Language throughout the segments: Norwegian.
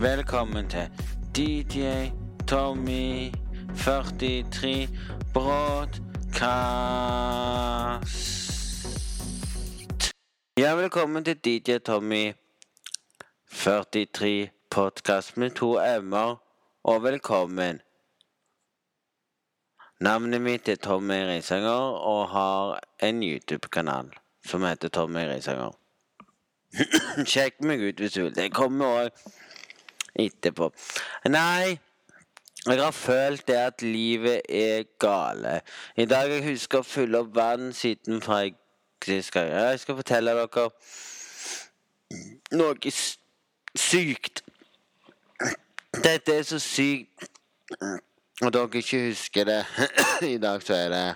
Velkommen til DJ Tommy 43 Broadcast. Ja, velkommen til DJ Tommy 43 Podcast med to m-er, og velkommen. Navnet mitt er Tommy Risanger og har en YouTube-kanal som heter Tommy Risanger. Sjekk meg ut hvis du vil. Det kommer òg etterpå. Nei, jeg har følt det at livet er gale. I dag jeg husker å fylle opp vann siden fra jeg sist gang. Jeg skal fortelle dere noe sykt. Dette er så sykt. Og dere ikke husker det. I dag så er det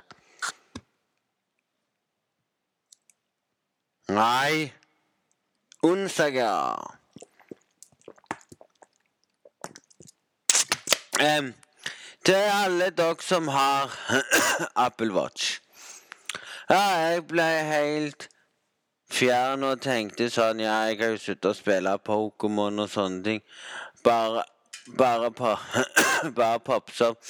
Nei. Onsdag, Em, til alle dere som har Apple Watch. Ja, jeg ble helt fjern og tenkte sånn Ja, jeg har jo sluttet å spille Pokémon og sånne ting. Bare Bare på Bare popse opp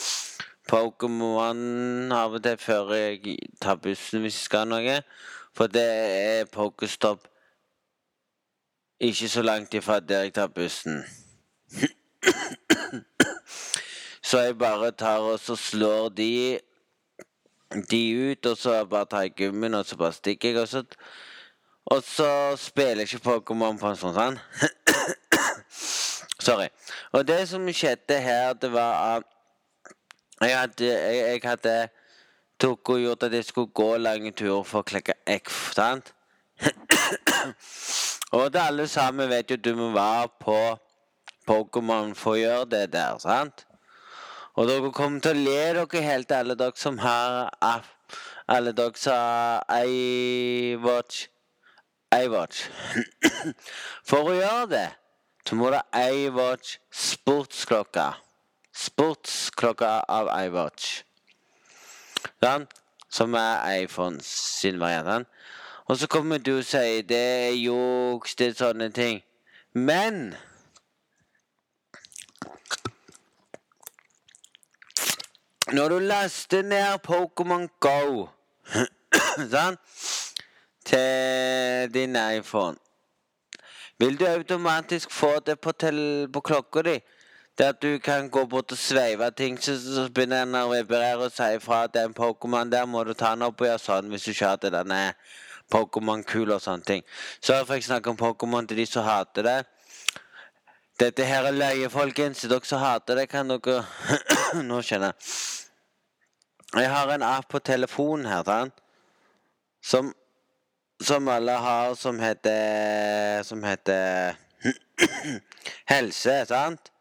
Pokémon av og til før jeg tar bussen hvis jeg skal noe. For det er Pokéstop ikke så langt ifra der jeg tar bussen. Så jeg bare tar og så slår de de ut, og så bare tar jeg gummien, og så bare stikker jeg, og så Og så spiller jeg ikke Pokémon på en sånn sånn. Sorry. Og det som skjedde her, det var at jeg hadde, jeg, jeg hadde tok og gjort at jeg skulle gå lange turer for å klekke egg, sant? og det alle sammen vet jo du må være på Pokémon for å gjøre det der, sant? Og dere kommer til å le dere helt, alle dere som har app. Alle dere som har iWatch. iWatch. For å gjøre det, så må du ha iWatch sportsklokka. Sportsklokka av iWatch. Sånn? Som er iPhone sin variant. Og så kommer du og sier det er juks, det er sånne ting. Men Når du laster ned Pokémon Go Sånn til din iPhone, vil du automatisk få det på, på klokka di. Det at du kan gå bort og sveive ting, så, så begynner den å vibrere og si fra at den Pokémon der må du ta den opp og gjøre sånn hvis du ikke hadde denne Pokémon-kula og sånne ting. Så får jeg snakke om Pokémon til de som hater det. Dette her er løye, folkens. Dere som hater det, kan dere Nå skjønner jeg. Jeg har en app på telefonen her, sant? Som Som alle har, som heter Som heter Helse, sant?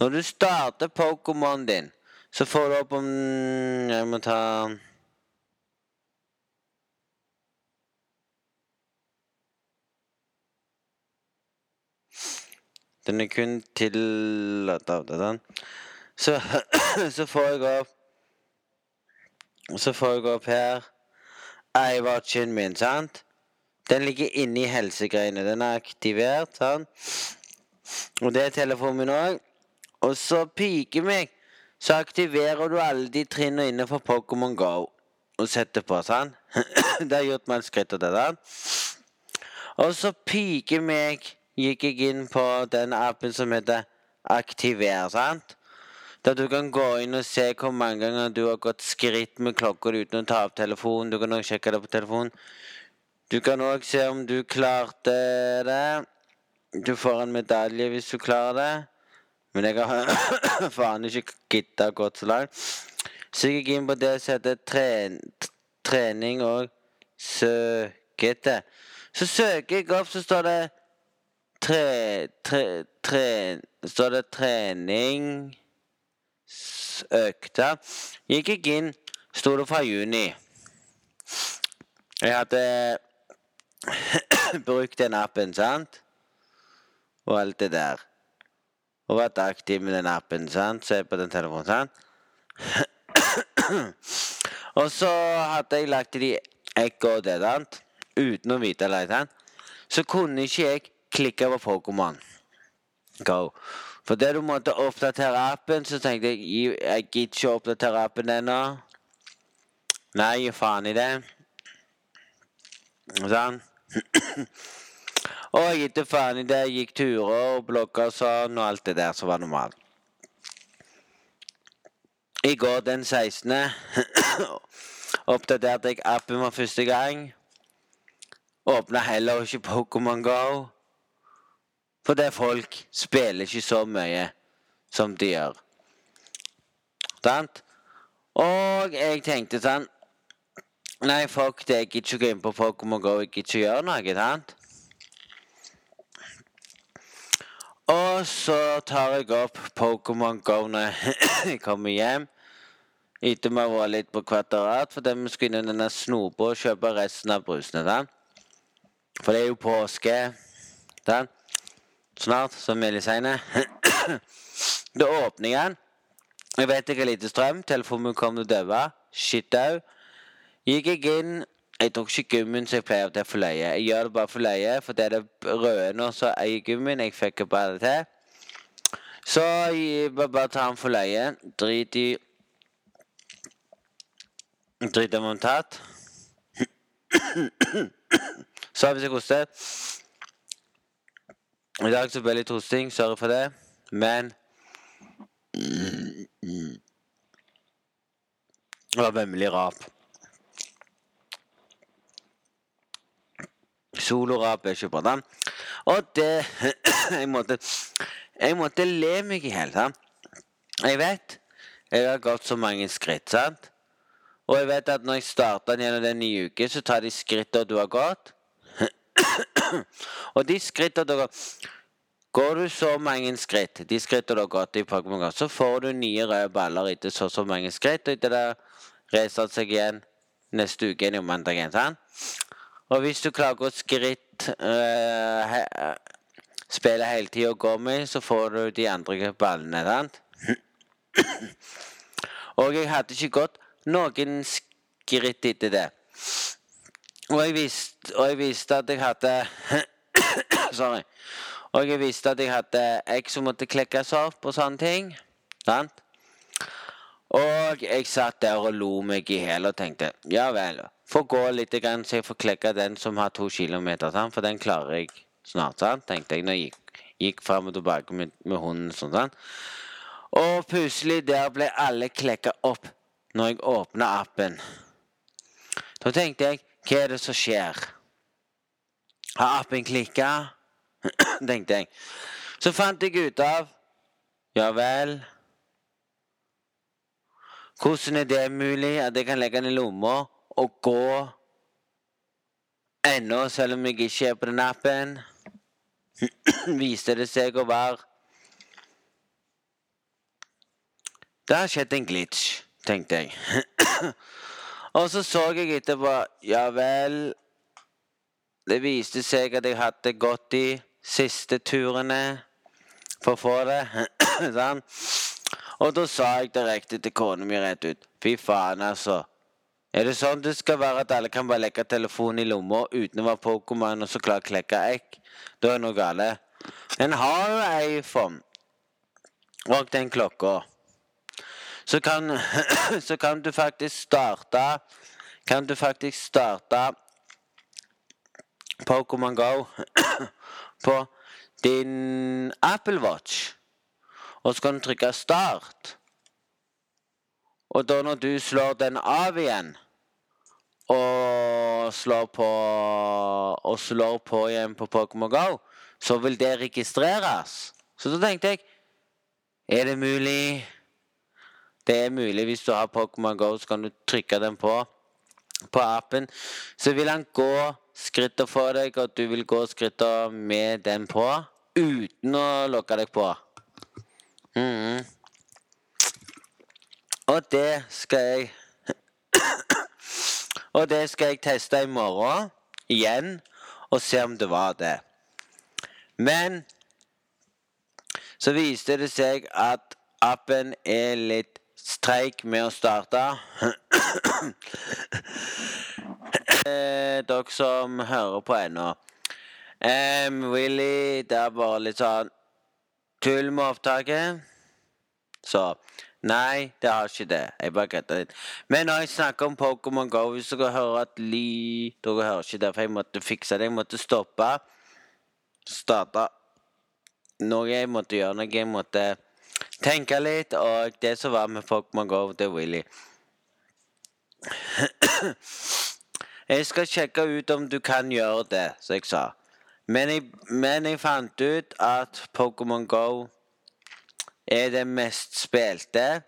Når du starter Pokémon din, så får du opp om Jeg må ta Den er kun tillatt av det, sant? Så, så får jeg opp Så får jeg opp her iWatchen min, sant? Den ligger inni helsegreiene. Den er aktivert, sant? Og det er telefonen min òg. Og så piker meg, så aktiverer du alle de trinnene innenfor Pokémon Go. Og setter på, sant? det har gjort meg et skritt av det, sant? Og så piker meg gikk jeg inn på den appen som heter Aktiver, sant? Der du kan gå inn og se hvor mange ganger du har gått skritt med klokka uten å ta opp telefonen. Du kan også sjekke det på telefonen. Du kan òg se om du klarte det. Du får en medalje hvis du klarer det. Men jeg har faen ikke gidda gått så langt. Så jeg gikk inn på det som heter tren trening og søkete. Så søker jeg opp, så står det tre, tre, tre, står det trening økte. Gikk jeg inn, sto det fra juni. Jeg hadde brukt den appen, sant? Og alt det der. Og vært aktiv med den appen, sant? Se på den telefonen, sant? Og så hadde jeg lagt i egg og det, sant? Uten å vite det, sant? Så kunne ikke jeg klikke på Pokémon. Go. For det du måtte oppdatere appen, så tenkte jeg jeg, gidder ikke å oppdatere appen ennå. Nei, faen i det. Sånn. og jeg gitt faen i det. Jeg gikk turer og blogga og sånn, og alt det der som var normalt. I går den 16. oppdaterte jeg appen for første gang. Åpna heller ikke Pokémon Go. Fordi folk spiller ikke så mye som de gjør. Sant? Og jeg tenkte sånn Nei, fuck det. Jeg gidder ikke gå inn på Pokémon Go. Jeg gidder ikke gjøre noe. sant? Og så tar jeg opp Pokémon Go når jeg kommer hjem. Etter vi har vært litt på Kvadrat, fordi vi skal inn i denne snopa og kjøpe resten av brusene. sant? For det er jo påske. sant? Snart, som Millie sier. da åpner jeg den. Jeg vet ikke har lite strøm. Telefonen kom til å dø. Shit au. Gikk jeg inn Jeg tok ikke gummien som jeg pleier til for løye. Jeg gjør det bare for løye, for det er det røde nå som eier gummien. Jeg fikk bare det til. Så jeg bare ta den for løye. Drit i Drit om den tatt. Så hvis jeg hoster I dag så ble det litt hosting. Sorry for det. Men Det var vemmelig rap. Solorap er ikke bra. da. Og det Jeg måtte Jeg måtte le meg i hjel. Jeg vet jeg har gått så mange skritt, sant? Og jeg vet at når jeg starter gjennom den nye uken, så tar de skrittene du har gått. og de skrittene dere Går du så mange skritt, de skrittene du har gått i Pokémon Go, så får du nye røde baller etter så så mange skritt. Og etter det reiser seg igjen neste uke igjen i mandagen. sant? Og hvis du klarer å gå skritt øh, he, Spille hele tida og gå med, så får du de andre ballene. sant? og jeg hadde ikke gått noen skritt etter det. Og jeg visste, og jeg visste at jeg hadde Sorry. Og jeg visste at jeg hadde egg som måtte klekkes opp og sånne ting. Sant? Og jeg satt der og lo meg i hjel og tenkte ja vel, få gå litt grann, så jeg får klekke den som har to kilometer, sant? for den klarer jeg snart. sant? tenkte jeg når jeg gikk, gikk fram og tilbake med, med hunden. sånn, sant? Og plutselig der ble alle klekka opp når jeg åpna appen. Da tenkte jeg hva er det som skjer? Har appen klikka? tenkte jeg. Så fant jeg ut av Ja vel. Hvordan er det mulig at jeg kan legge den i lomma og gå ennå, selv om jeg ikke er på den appen? Viste det seg å være Det har skjedd en glitch, tenkte jeg. og så så jeg etterpå Ja vel. Det viste seg at jeg hadde gått de siste turene for å få det. sånn. Og da sa jeg direkte til kona mi rett ut Fy faen, altså. Er det sånn det skal være at alle kan bare legge telefonen i lomma uten å være Pokémon og så klare å klekke egg? Da er det noe galt. En har jo iPhone og den klokka. Så kan, så kan du faktisk starte Kan du faktisk starte Pokémon Go på din Apple Watch. Og så kan du trykke 'start'. Og da når du slår den av igjen og slår på Og slår på igjen på Pokémon Go, så vil det registreres. Så da tenkte jeg Er det mulig? Det er mulig hvis du har Pokémon Go, så kan du trykke den på på appen. Så vil han gå skritter for deg, og du vil gå skritter med den på uten å lukke deg på. Mm. Og det skal jeg Og det skal jeg teste i morgen igjen og se om det var det. Men så viste det seg at appen er litt streik med å starte. Dere som hører på ennå. Um, Willy, det er bare litt sånn tull med opptaket. Så Nei, det har ikke det. Jeg bare kødder litt. Men når jeg snakker om Pokémon Go Hvis dere hører at li... Dere hører ikke det, for jeg måtte fikse det. Jeg måtte stoppe. Starte noe jeg måtte gjøre. Noe jeg måtte tenke litt. Og det som var med Pokémon Go, det er Willy. Jeg skal sjekke ut om du kan gjøre det, som jeg sa. Men jeg, men jeg fant ut at Pokémon Go er det mest spilte.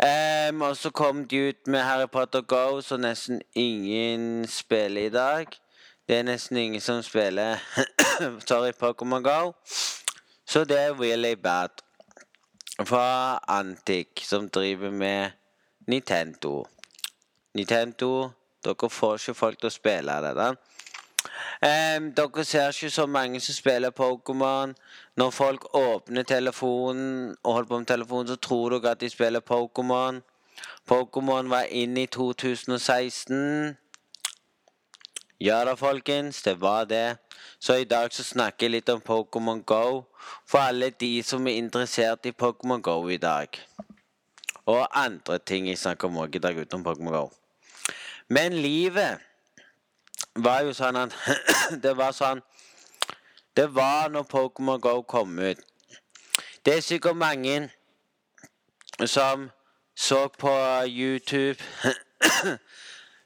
Um, og så kom de ut med Harry Potter Go, så nesten ingen spiller i dag. Det er nesten ingen som spiller Sorry, Pokémon Go. Så det er really bad. Fra Antic, som driver med Nintendo. Nintendo, dere får ikke folk til å spille det. da. Um, dere ser ikke så mange som spiller Pokémon. Når folk åpner telefonen og holder på med telefonen, så tror dere at de spiller Pokémon. Pokémon var inne i 2016. Ja da, folkens. Det var det. Så i dag så snakker jeg litt om Pokémon Go. For alle de som er interessert i Pokémon Go i dag. Og andre ting jeg snakker om òg i dag utenom Pokémon Go. Men livet var jo sånn at Det var sånn Det var når Pokémon Go kom ut. Det er sikkert mange som så på YouTube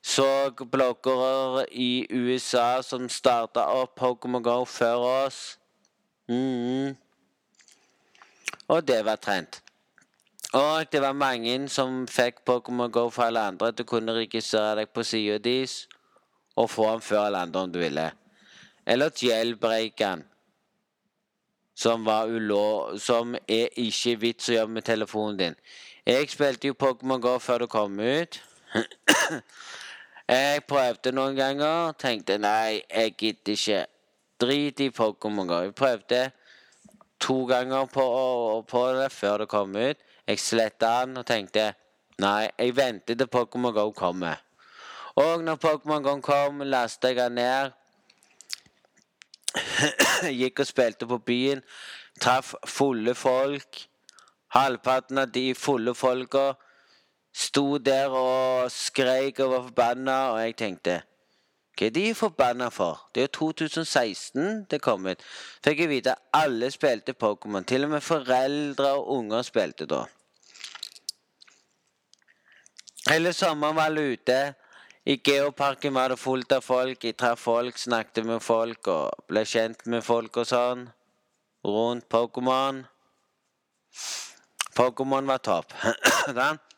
Så bloggere i USA som starta opp Pokémon Go før oss. Mm. Og det var trent. Og det var mange som fikk Pokémon Go fra alle andre. Du kunne registrere deg på sida deres og få den før alle andre om du ville. Eller jailbreaken. Som var ulå... Som er ikke vits å gjøre med telefonen din. Jeg spilte jo Pokémon GO før det kom ut. jeg prøvde noen ganger. Tenkte nei, jeg gidder ikke. Drit i Pokémon GO. Jeg prøvde to ganger på, på, det før det kom ut. Jeg sletta den og tenkte nei, jeg venter til Pokémon GO kommer. Og når Pokémon Go kom, lastet jeg den ned. Gikk og spilte på byen. Traff fulle folk. Halvparten av de fulle folka sto der og skreik og var forbanna, og jeg tenkte hva er de forbanna for? Det er jo 2016 det kom ut. Fikk jeg vite alle spilte Pokémon. Til og med foreldre og unger spilte da. Hele sommeren var alle ute. I geoparken var det fullt av folk. Jeg traff folk, snakket med folk og ble kjent med folk og sånn. Rundt Pokémon. Pokémon var topp.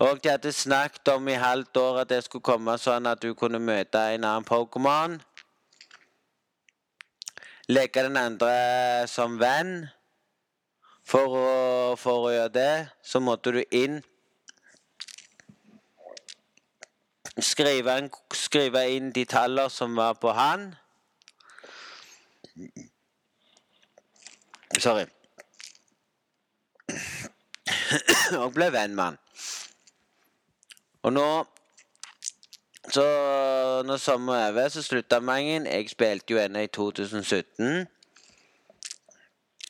og de hadde snakket om i halvt år at det skulle komme sånn at du kunne møte en annen Pokémon. Leke den andre som venn. For å, for å gjøre det, så måtte du inn skrive, en, skrive inn de tallene som var på han. Sorry. Og ble venn med han. Og nå Så når sommeren er over, så slutta mangen. Jeg spilte jo ennå i 2017.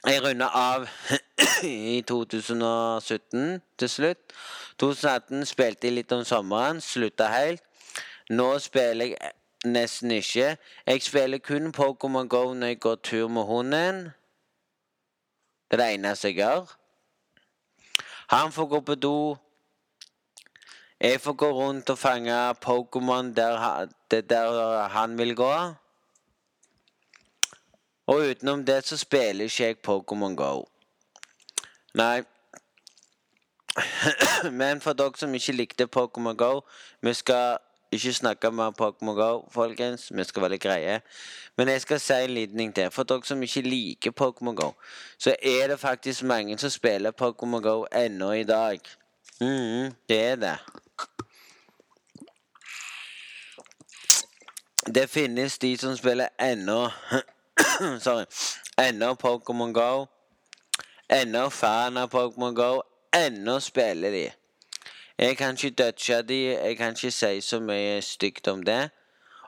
Jeg runda av i 2017 til slutt. 2018 spilte jeg litt om sommeren, slutta helt. Nå spiller jeg nesten ikke. Jeg spiller kun Pokémon Go når jeg går tur med hunden. Det er det eneste jeg gjør. Han får gå på do. Jeg får gå rundt og fange Pokémon der, der han vil gå. Og utenom det så spiller ikke jeg Pokémon Go. Nei. Men for dere som ikke likte Pokémon Go Vi skal ikke snakke om Pokémon Go, folkens. Vi skal være litt greie. Men jeg skal si en liten ting til. For dere som ikke liker Pokémon Go, så er det faktisk mange som spiller Pokémon Go ennå i dag. Mm, det er det. Det finnes de som spiller ennå Sorry. Ennå Pokémon Go. Ennå fan av Pokémon Go. Ennå spiller de. Jeg kan ikke dutche de, jeg kan ikke si så mye stygt om det.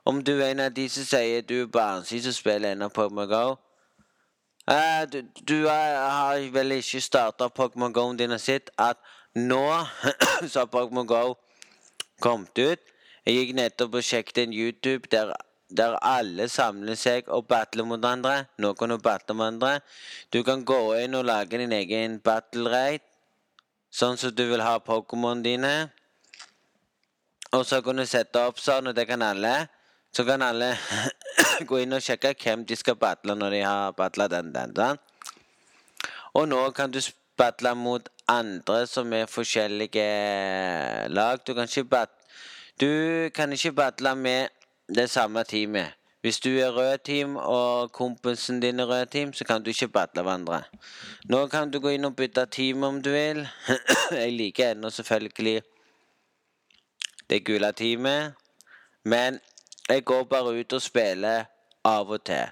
Om du er en av de som sier du er barnslig som spiller ennå Pokémon Go, Eh, du, du er, har vel ikke starta Pokémon Go-en din og sett at nå så har Pokémon Go kommet ut. Jeg gikk nettopp og sjekket en YouTube der, der alle samler seg og battler mot hverandre. Noen du battler mot andre. Du kan gå inn og lage din egen battle raid, sånn som du vil ha Pokémon dine. Og så kan du sette opp sånn, og det kan alle. Så kan alle gå inn og sjekke hvem de skal battle når de har battla den, den, den. Og nå kan du battle mot andre som er forskjellige lag. Du kan ikke, bat du kan ikke battle med det samme teamet. Hvis du er rød team og kompisen din er rød team, så kan du ikke battle hverandre. Nå kan du gå inn og bytte team om du vil. Jeg liker ennå selvfølgelig det gule teamet. Men jeg går bare ut og spiller av og til.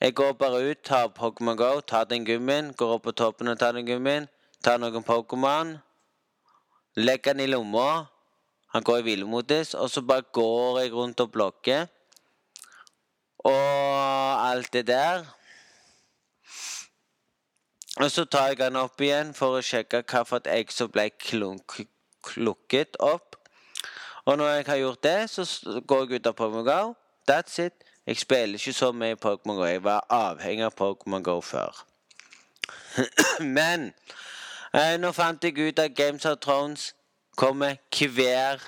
Jeg går bare ut, tar Pokémon Go, tar den gummien, går opp på toppen og tar den gummien, tar noen Pokémon, legge den i lomma. Han går i hvilemodus, og så bare går jeg rundt og blokker. Og alt det der. Og så tar jeg den opp igjen for å sjekke hvilket egg som ble klukket opp. Og når jeg har gjort det, så går jeg ut av Pokémon Go. That's it. Jeg spiller ikke så mye Pokémon Go. Jeg var avhengig av Pokémon Go før. Men nå fant jeg ut at Games of Thrones kommer hver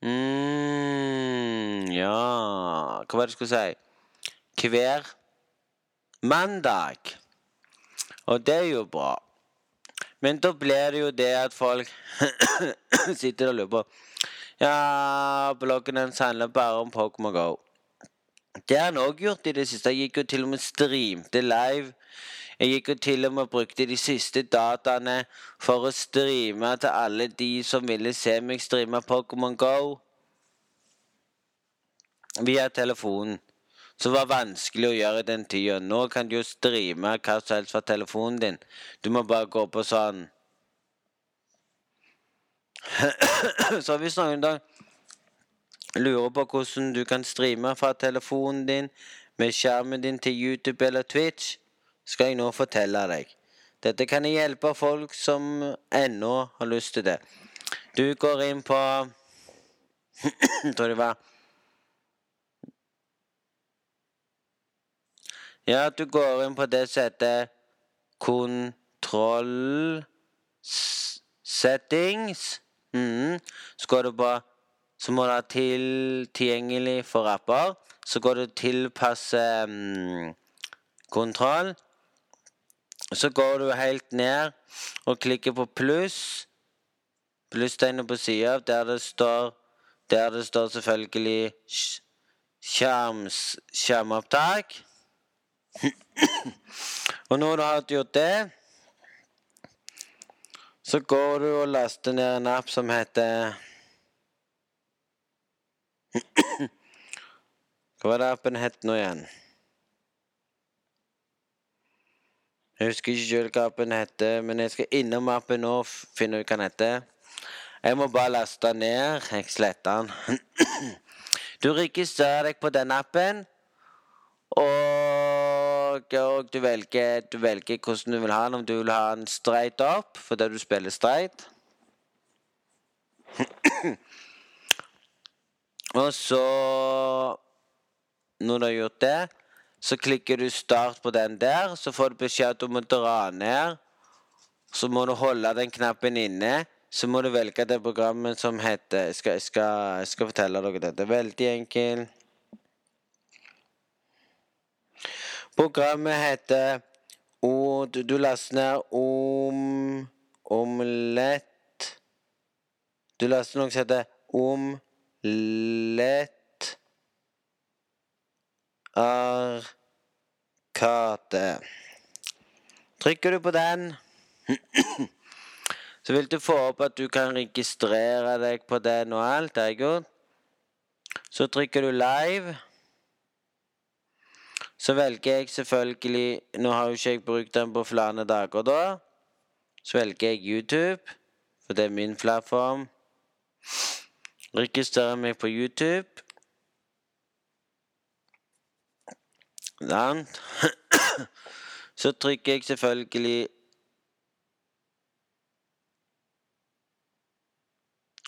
mm, Ja Hva var det jeg skulle si? Hver mandag. Og det er jo bra. Men da blir det jo det at folk sitter og lurer på Ja, bloggen hans handler bare om Pokémon Go. Det har han òg gjort i det siste. Jeg gikk jo til og med streamte live. Jeg gikk jo til og med brukte de siste dataene for å streame til alle de som ville se meg streame Pokémon Go. Via telefonen. Som var vanskelig å gjøre i den tida. Nå kan du jo streame hva som helst fra telefonen din. Du må bare gå på sånn Så hvis noen da lurer på hvordan du kan streame fra telefonen din med skjermen din til YouTube eller Twitch, skal jeg nå fortelle deg. Dette kan hjelpe folk som ennå har lyst til det. Du går inn på tror det var Ja, du går inn på det som heter kontroll settings. Mm. Så går du på Så må du ha til, tilgjengelig for apper. Så går du tilpasse um, kontroll. Så går du helt ned og klikker på pluss. Plusstegnet på sida der det står Der det står selvfølgelig skjerms, skjermopptak. og når du har gjort det, så går du og laster ned en app som heter Hva var det appen het nå igjen? Jeg husker ikke selv hva appen heter, men jeg skal innom appen nå og finne ut hva den heter. Jeg må bare laste den ned. Jeg sletter den. Du registrerer deg på den appen, og, og du, velger, du, velger, hvordan du vil ha den. Om du vil ha den straight up fordi du spiller straight. og så Når du har gjort det, så klikker du start på den der. Så får du beskjed du må dra ned. Så må du holde den knappen inne. Så må du velge det programmet som heter Jeg skal, skal, skal fortelle dere dette. Det er veldig enkelt. Programmet heter og Du, du laster ned om... Omlett Du laster noe som heter Omlett Arkade. Trykker du på den, så vil du få opp at du kan registrere deg på den og alt. Det er godt. Så trykker du live. Så velger jeg selvfølgelig Nå har jo ikke jeg brukt den på flere dager, da. Så velger jeg YouTube, for det er min plattform. Registrerer meg på YouTube. Sant? Så trykker jeg selvfølgelig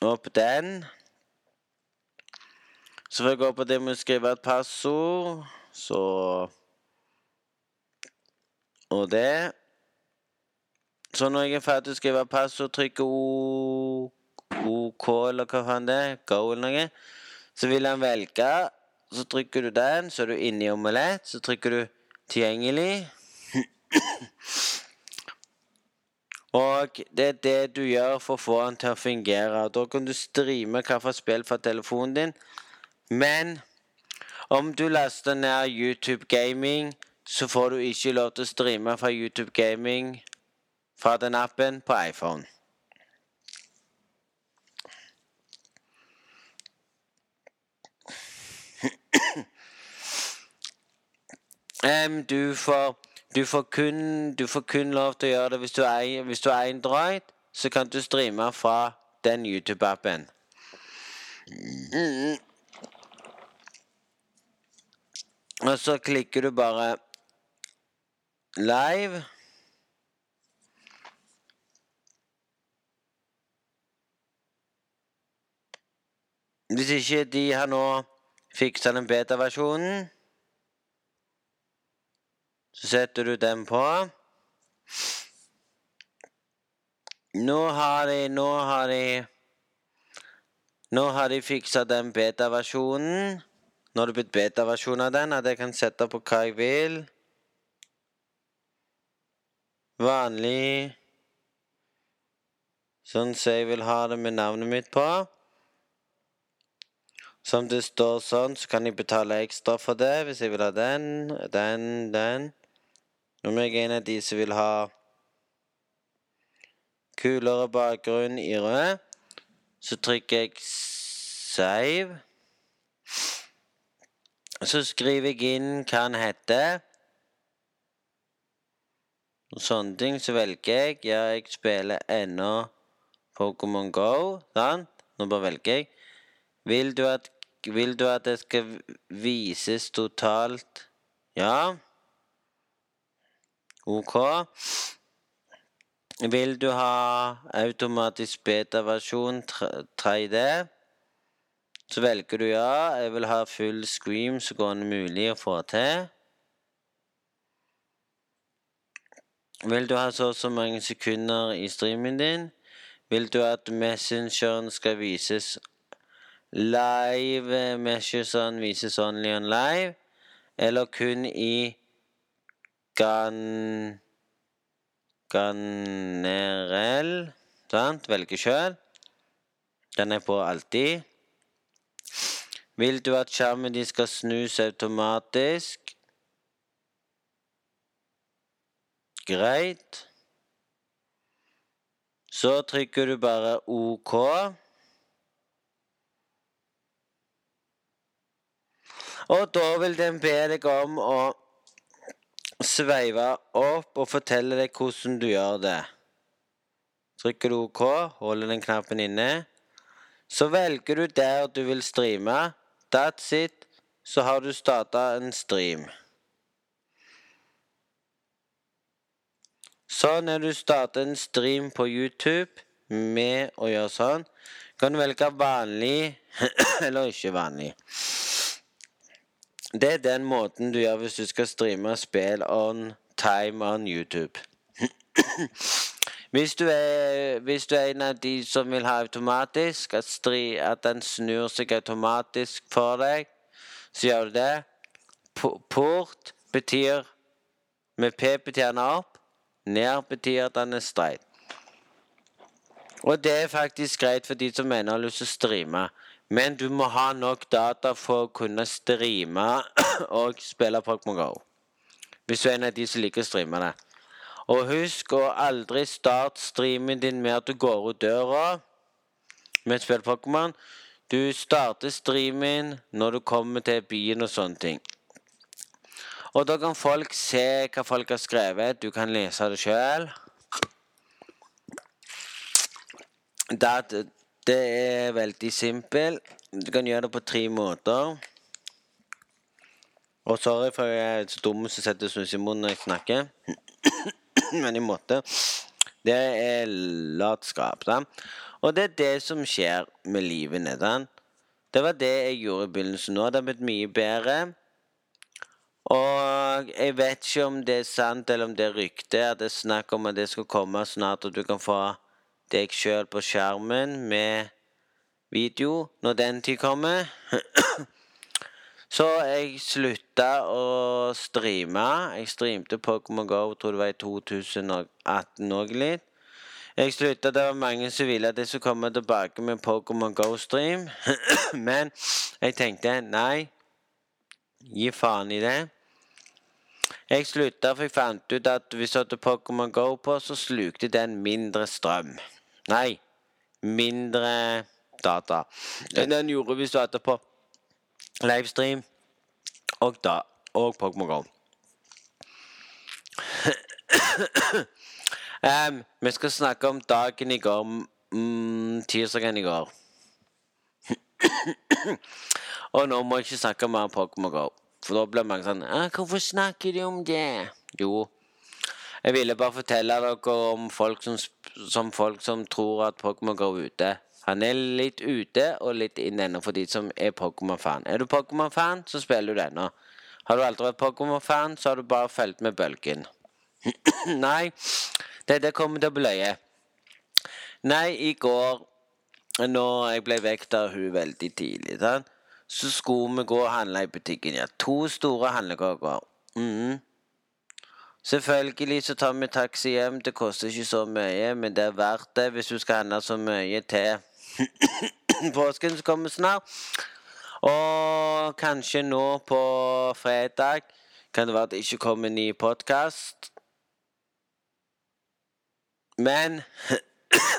opp den. Så får jeg gå på det med å skrive et passord, så Og det. Så når jeg er ferdig å skrive passord, trykker OK, eller hva faen det er, Go eller noe, så vil han velge. Så trykker du den, så er du inne i omelett. Så trykker du 'tilgjengelig'. Og det er det du gjør for å få den til å fungere. Da kan du streame hvilket spill fra telefonen din. Men om du laster ned YouTube Gaming, så får du ikke lov til å streame fra YouTube Gaming fra den appen på iPhone. um, du, får, du, får kun, du får kun lov til å gjøre det hvis du er, hvis du er Android. Så kan du streame fra den YouTube-appen. Mm. Og så klikker du bare live. Hvis ikke de har nå fiksa den beta-versjonen, så setter du den på. Nå har de Nå har de Nå har de fiksa den beta-versjonen. Nå har det blitt beta-versjon av den, at jeg kan sette på hva jeg vil. Vanlig Sånn som jeg vil ha det med navnet mitt på. Som det står sånn, så kan jeg betale ekstra for det hvis jeg vil ha den, den, den. Nå må jeg en av de som vil ha kulere bakgrunn i rød, så trykker jeg save. Så skriver jeg inn hva han heter. Og sånne ting. Så velger jeg Ja, jeg spiller ennå Pokémon Go. Sant? Nå bare velger jeg. Vil du at, vil du at det skal vises totalt Ja. OK. Vil du ha automatisk beta-versjon 3D? Så velger du ja. Jeg vil ha full scream så går det mulig å få til. Vil du ha så og så mange sekunder i streamen din? Vil du at messengeren skal vises live? Messengeren vises only on live? Eller kun i gan... Ganerell? Sant? Velge sjøl. Den er på alltid. Vil du at skjermen din skal snus automatisk? Greit. Så trykker du bare OK. Og da vil den be deg om å sveive opp og fortelle deg hvordan du gjør det. Trykker du OK, holder den knappen inne. Så velger du der du vil streame. That's it. Så har du starta en stream. Sånn når du starter en stream på YouTube med å gjøre sånn, kan du velge vanlig eller ikke vanlig. Det er den måten du gjør hvis du skal streame spill on time on YouTube. Hvis du, er, hvis du er en av de som vil ha automatisk, at, stri, at den snur seg automatisk for deg, så gjør du det. Port betyr Med P betyr den opp. Ned betyr at den er streit. Og det er faktisk greit for de som mener har lyst til å streame. Men du må ha nok data for å kunne streame og spille Pokémon GO. Hvis du er en av de som liker å streame det. Og husk å aldri starte streamen din med at du går ut døra med et spill Pokémon. Du starter streamen når du kommer til byen og sånne ting. Og da kan folk se hva folk har skrevet. Du kan lese det sjøl. Det, er veldig simpelt. Du kan gjøre det på tre måter. Og sorry for jeg er så dum som setter snus i munnen når jeg snakker. Men jeg måtte. Det er latskap. da. Og det er det som skjer med livet nedan. Det var det jeg gjorde i begynnelsen. Nå det har blitt mye bedre. Og jeg vet ikke om det er sant eller om det er rykte at det er snakk om at det skal komme snart, og du kan få deg sjøl på skjermen med video når den tid kommer. Så jeg slutta å streame. Jeg streamte Pokémon GO tror det var i 2018 òg litt. Jeg slutta, det var mange som ville at jeg skulle komme tilbake med Pokémon GO-stream. Men jeg tenkte nei, gi faen i det. Jeg slutta, for jeg fant ut at hvis du hadde Pokémon GO på, så slukte den mindre strøm. Nei, mindre data enn den gjorde hvis du hadde på livestream og, da, og Pokémon GO. um, vi skal snakke om dagen i går. Mm, tirsdagen i går. og nå må jeg ikke snakke mer om Pokémon GO. For da blir mange sånn 'Hvorfor snakker de om det?' Jo, jeg ville bare fortelle dere om folk som, som, folk som tror at Pokémon går ute. Han er litt ute og litt inn ennå for de som er Pokémon-fan. Er du Pokémon-fan, så spiller du denne. Har du aldri vært Pokémon-fan, så har du bare fulgt med bølgen. Nei, dette kommer til å bli løye. Nei, i går, når jeg ble vekket av hun veldig tidlig, så skulle vi gå og handle i butikken. Ja, to store handlekorger. Mm. Selvfølgelig så tar vi taxi hjem. Det koster ikke så mye, men det er verdt det hvis du skal handle så mye til påsken som kommer snart. Og kanskje nå på fredag kan det være at det ikke kommer en ny podkast. Men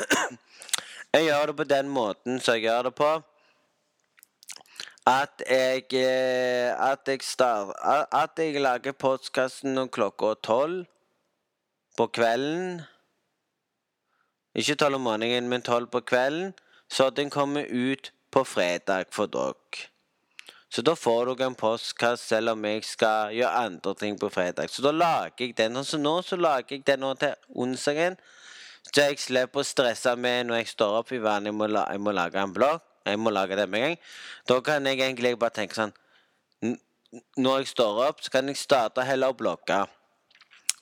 jeg gjør det på den måten som jeg gjør det på. At jeg At jeg, star, at jeg lager podkasten klokka tolv på kvelden. Ikke tolv om morgenen, men tolv på kvelden. Så den kommer ut på fredag for dere. Så da får dere en postkasse selv om jeg skal gjøre andre ting på fredag. Så da lager jeg den. Så nå så lager jeg den nå til onsdagen. Så jeg slipper å stresse med når jeg står opp i vannet. Jeg jeg må lage en blogg. Jeg må lage det med en gang. Da kan jeg egentlig bare tenke sånn Når jeg står opp, så kan jeg starte heller å blogge.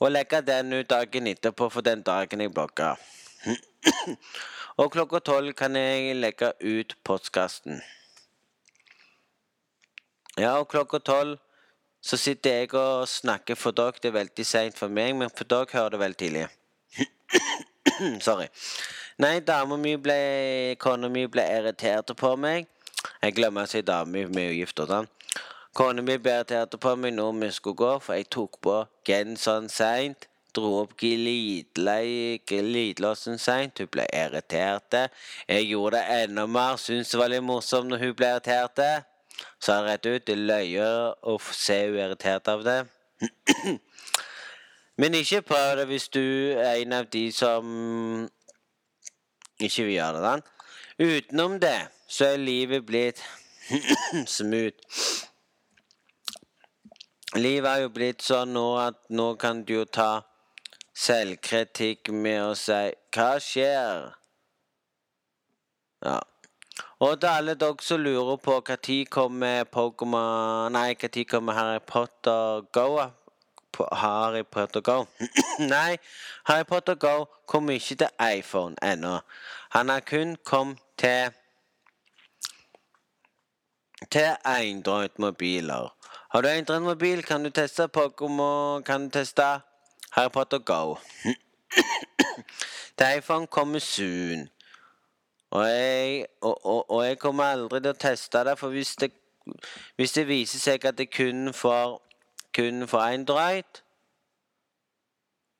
Og legge den ut dagen etterpå for den dagen jeg blogger. og klokka tolv kan jeg legge ut postkassen. Ja, og klokka tolv så sitter jeg og snakker for dere. Det er veldig seint for meg, men for dere hører det veldig tidlig. Sorry. Nei, dama mi ble Kona mi ble irritert på meg. Jeg glemmer å si dame, vi er jo gift og sånn. Kona mi ble irritert på meg når vi skulle gå, for jeg tok på genseren seint. Dro opp glidelåsen seint. Hun ble irritert. Jeg gjorde det enda mer. Syntes det var litt morsomt når hun ble irritert. Sa det rett ut. Det løyer å se hun irritert av det. Men ikke prøv det hvis du er en av de som ikke vi gjør det. Sånn. Utenom det så er livet blitt smooth. Livet er jo blitt sånn nå at nå kan du jo ta selvkritikk med å si 'Hva skjer?' Ja. Og til alle dere som lurer på når kommer når kommer Harry Potter Go? Harry Potter Go? nei, Harry Potter Go kommer ikke til iPhone ennå. Han har kun kommet til til Android-mobiler. Har du Android-mobil, kan du teste Pokémon Kan du teste Harry Potter Go. til iPhone kommer soon. Og jeg, og, og, og jeg, kommer aldri til å teste det, for hvis det, hvis det viser seg at det kun får kun for Android,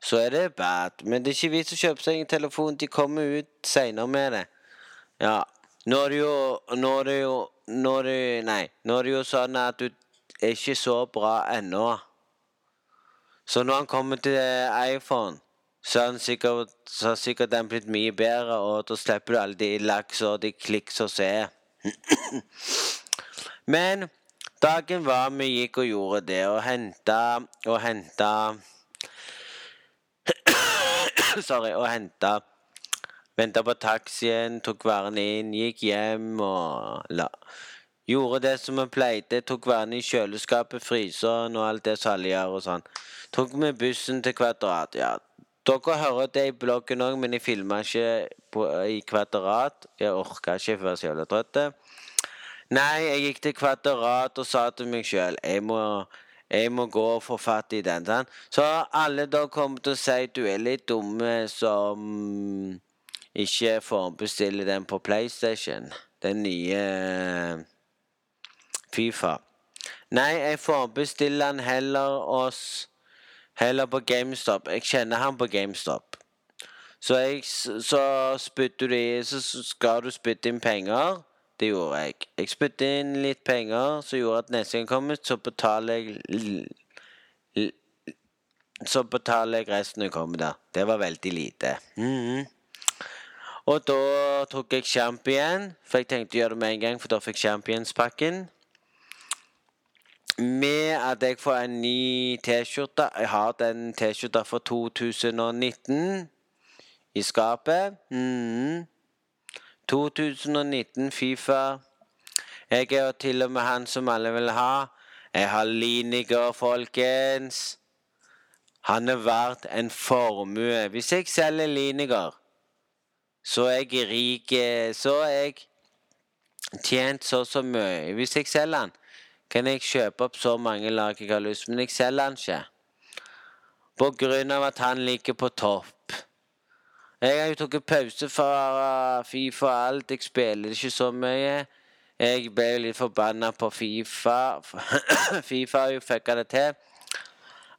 så er det bad. Men det er ikke vits å kjøpe seg en telefon. De kommer ut seinere med det. Ja. Nå er det jo Nå er det jo Nå er det, Nei. Nå er det jo sånn at du er ikke så bra ennå. Så når han kommer til iPhone, så har sikkert, sikkert den blitt mye bedre, og da slipper du alle de laks og de kliks og se. Men Dagen var vi gikk og gjorde det, og henta og henta Sorry, og henta Venta på taxien, tok varene inn, gikk hjem og la Gjorde det som vi pleide, tok varene i kjøleskapet, fryseren og alt det som gjør og sånn. Tok med bussen til Kvadrat, ja. Dere hører det i bloggen òg, men jeg filma ikke på, i Kvadrat. Jeg orka ikke, for jeg var så jævla trøtt. Nei, jeg gikk til Kvadrat og sa til meg sjøl jeg, jeg, må gå og få fatt i den. Sånn. Så alle da kommer til å si du er litt dumme som ikke formbestiller den på PlayStation. Den nye eh, Fifa. Nei, jeg forbestiller den heller oss Heller på GameStop. Jeg kjenner han på GameStop. Så, jeg, så spytter du i Så skal du spytte inn penger. Det gjorde jeg. Jeg spyttet inn litt penger som gjorde at neste gang kommer, så betaler jeg Så betaler jeg resten når jeg kommer der. Det var veldig lite. Mm -hmm. Og da tok jeg Champion, for jeg tenkte å gjøre det med en gang, for da fikk championspakken. Med at jeg får en ny T-skjorte. Jeg har den T-skjorta for 2019 i skapet. Mm. 2019 Fifa. Jeg er jo til og med han som alle vil ha. Jeg har Liniger, folkens. Han er verdt en formue. Hvis jeg selger Liniger, så er jeg rik. Så er jeg tjent så så mye. Hvis jeg selger han, kan jeg kjøpe opp så mange lag jeg har lyst, men jeg selger han ikke. På grunn av at han ligger på topp. Jeg har jo tatt pause fra Fifa og alt. Jeg spiller ikke så mye. Jeg ble jo litt forbanna på Fifa. Fifa har jo fucka det til.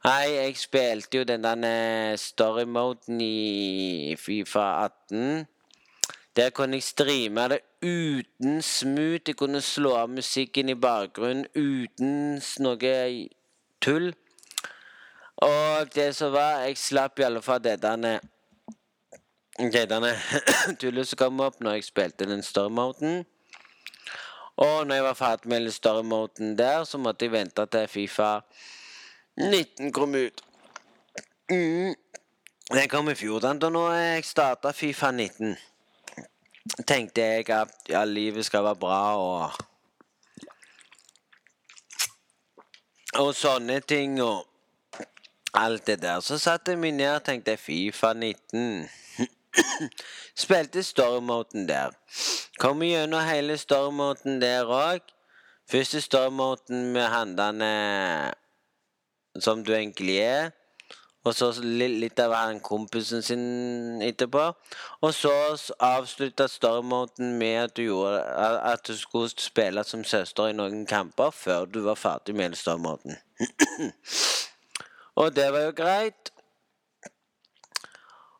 Nei, jeg spilte jo den der story-moden i Fifa 18. Der kunne jeg streame det uten smooth. Jeg kunne slå av musikken i bakgrunnen uten noe tull. Og det som var Jeg slapp i alle fall det der Gjeitene tullet som kom opp når jeg spilte den story-moden. Og når jeg var ferdig med story-moden der, så måtte jeg vente til Fifa 19 kom ut. Mm. Den kom i fjor, da når jeg starta Fifa 19. Tenkte jeg at ja, livet skal være bra og Og sånne ting og alt det der. Så satte jeg meg ned og tenkte Fifa 19. Spilte storymoten der. Kom gjennom hele storymoten der òg. Første storymoten med handene som du egentlig er. Og så litt av han kompisen sin etterpå. Og så avslutta storymoten med at du, gjorde, at du skulle spille som søster i noen kamper før du var ferdig med storymoten. og det var jo greit.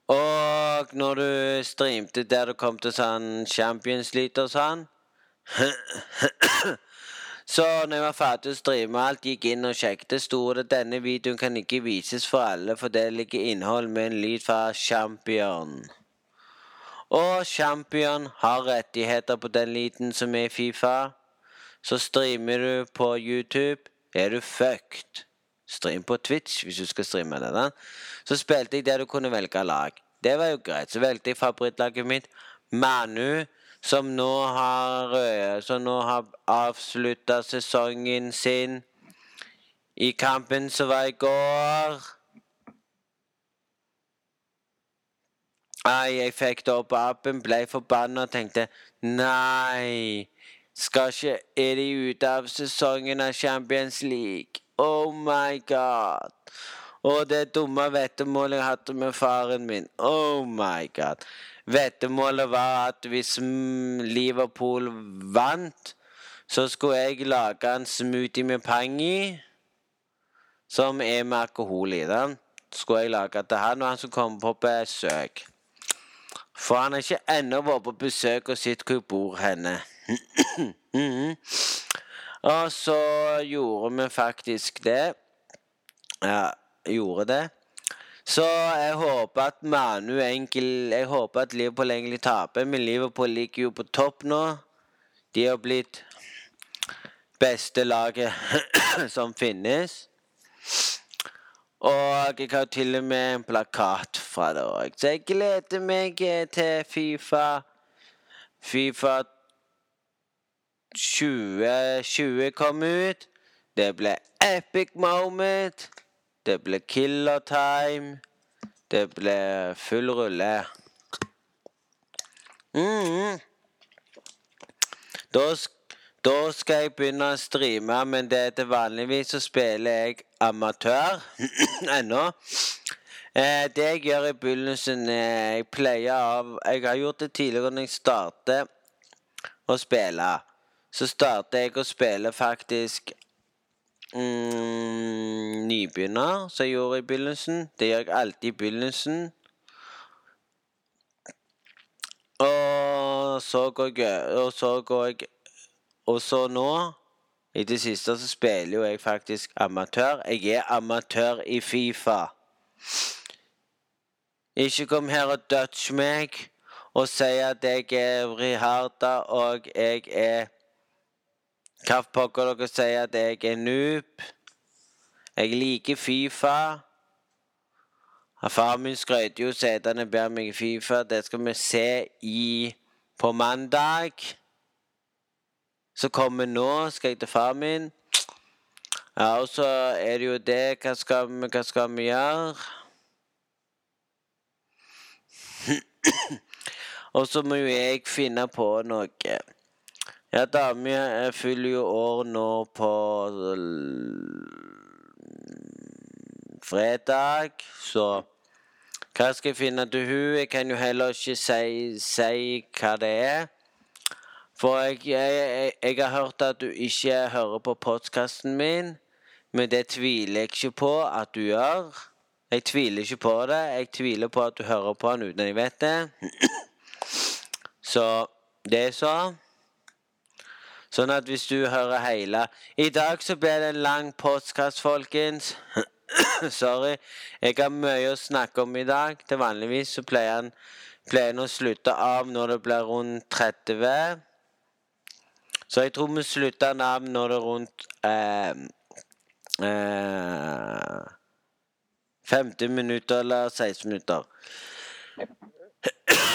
Og når du streamte der du kom til sånn Champions League og sånn Så når jeg var ferdig å streame alt, gikk inn og sjekket, sto det denne videoen kan ikke vises for alle, for det ligger innhold med en lyd fra Champion. Og Champion har rettigheter på den lyden som er i Fifa. Så streamer du på YouTube, er du fucked. Stream på Twitch hvis du skal streame det. Da. Så spilte jeg der du kunne velge lag. Det var jo greit. Så valgte jeg favorittlaget mitt. Manu, som nå har, eh, som har avslutta sesongen sin i kampen som var i går. Nei, jeg fikk det opp appen, ble forbanna og tenkte nei. Skal ikke Er de ute av sesongen av Champions League? Oh my god. Og det dumme vettemålet jeg hadde med faren min. Oh my god. Vettemålet var at hvis Liverpool vant, så skulle jeg lage en smoothie med pang i, som er med alkohol i. den. Skulle jeg lage til han og han som kommer på besøk. For han har ikke ennå vært på besøk og sett hvor jeg bor henne. mm. Og så gjorde vi faktisk det. Ja, gjorde det. Så jeg håper at Manu enkel Jeg håper at Liverpool egentlig taper, men Liverpool ligger jo på topp nå. De har blitt beste laget som finnes. Og jeg har til og med en plakat fra det òg. Så jeg gleder meg til Fifa Fifa 2020 kom ut. Det ble epic moment. Det ble killer time. Det ble full rulle. Mm. Da, da, skal jeg begynne å streame, men det er til vanligvis så spiller jeg amatør ennå. Eh, det jeg gjør i begynnelsen eh, Jeg pleier av Jeg har gjort det tidligere når jeg starter å spille. Så starter jeg å spille faktisk mm, nybegynner, som jeg gjorde i begynnelsen. Det gjør jeg alltid i begynnelsen. Og så går jeg Og så går jeg Og så nå i det siste så spiller jo jeg faktisk amatør. Jeg er amatør i Fifa. Ikke kom her og dutch meg og si at jeg er Riharda og jeg er Hva pokker dere sier at jeg er noob? Jeg liker Fifa. Far min skrøt jo setene ber meg i Fifa. Det skal vi se i på mandag. Så kommer nå, skal jeg til far min. Ja, og så er det jo det Hva skal vi, hva skal vi gjøre? og så må jo jeg finne på noe. Ja, dama fyller jo år nå på fredag, så hva skal jeg finne til hun? Jeg kan jo heller ikke si, si hva det er. For jeg, jeg, jeg, har hørt at du ikke hører på podkasten min, men det tviler jeg ikke på at du gjør. Jeg tviler ikke på det. Jeg tviler på at du hører på den uten at jeg vet det. Så det er sånn. Sånn at hvis du hører hele I dag så ble det en lang postkast, folkens. Sorry. Jeg har mye å snakke om i dag. Til vanligvis så pleier han pleier å slutte av når det blir rundt 30. Så jeg tror vi slutter av når det er rundt eh, eh, 50 minutter eller 16 minutter.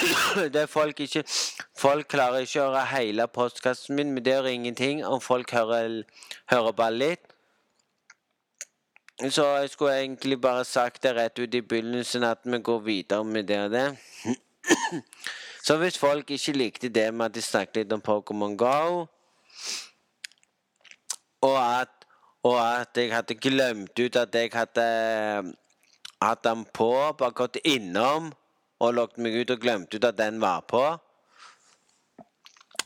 Det folk ikke Folk klarer ikke å høre hele postkassen min, men det gjør ingenting om folk hører, hører bare litt. Så jeg skulle egentlig bare sagt det rett ut i begynnelsen at vi går videre med det og det. Så hvis folk ikke likte det med at de snakket litt om Pokémon Go, og at, og at jeg hadde glemt ut at jeg hadde hatt den på, bare gått innom og logget meg ut og glemte ut at den var på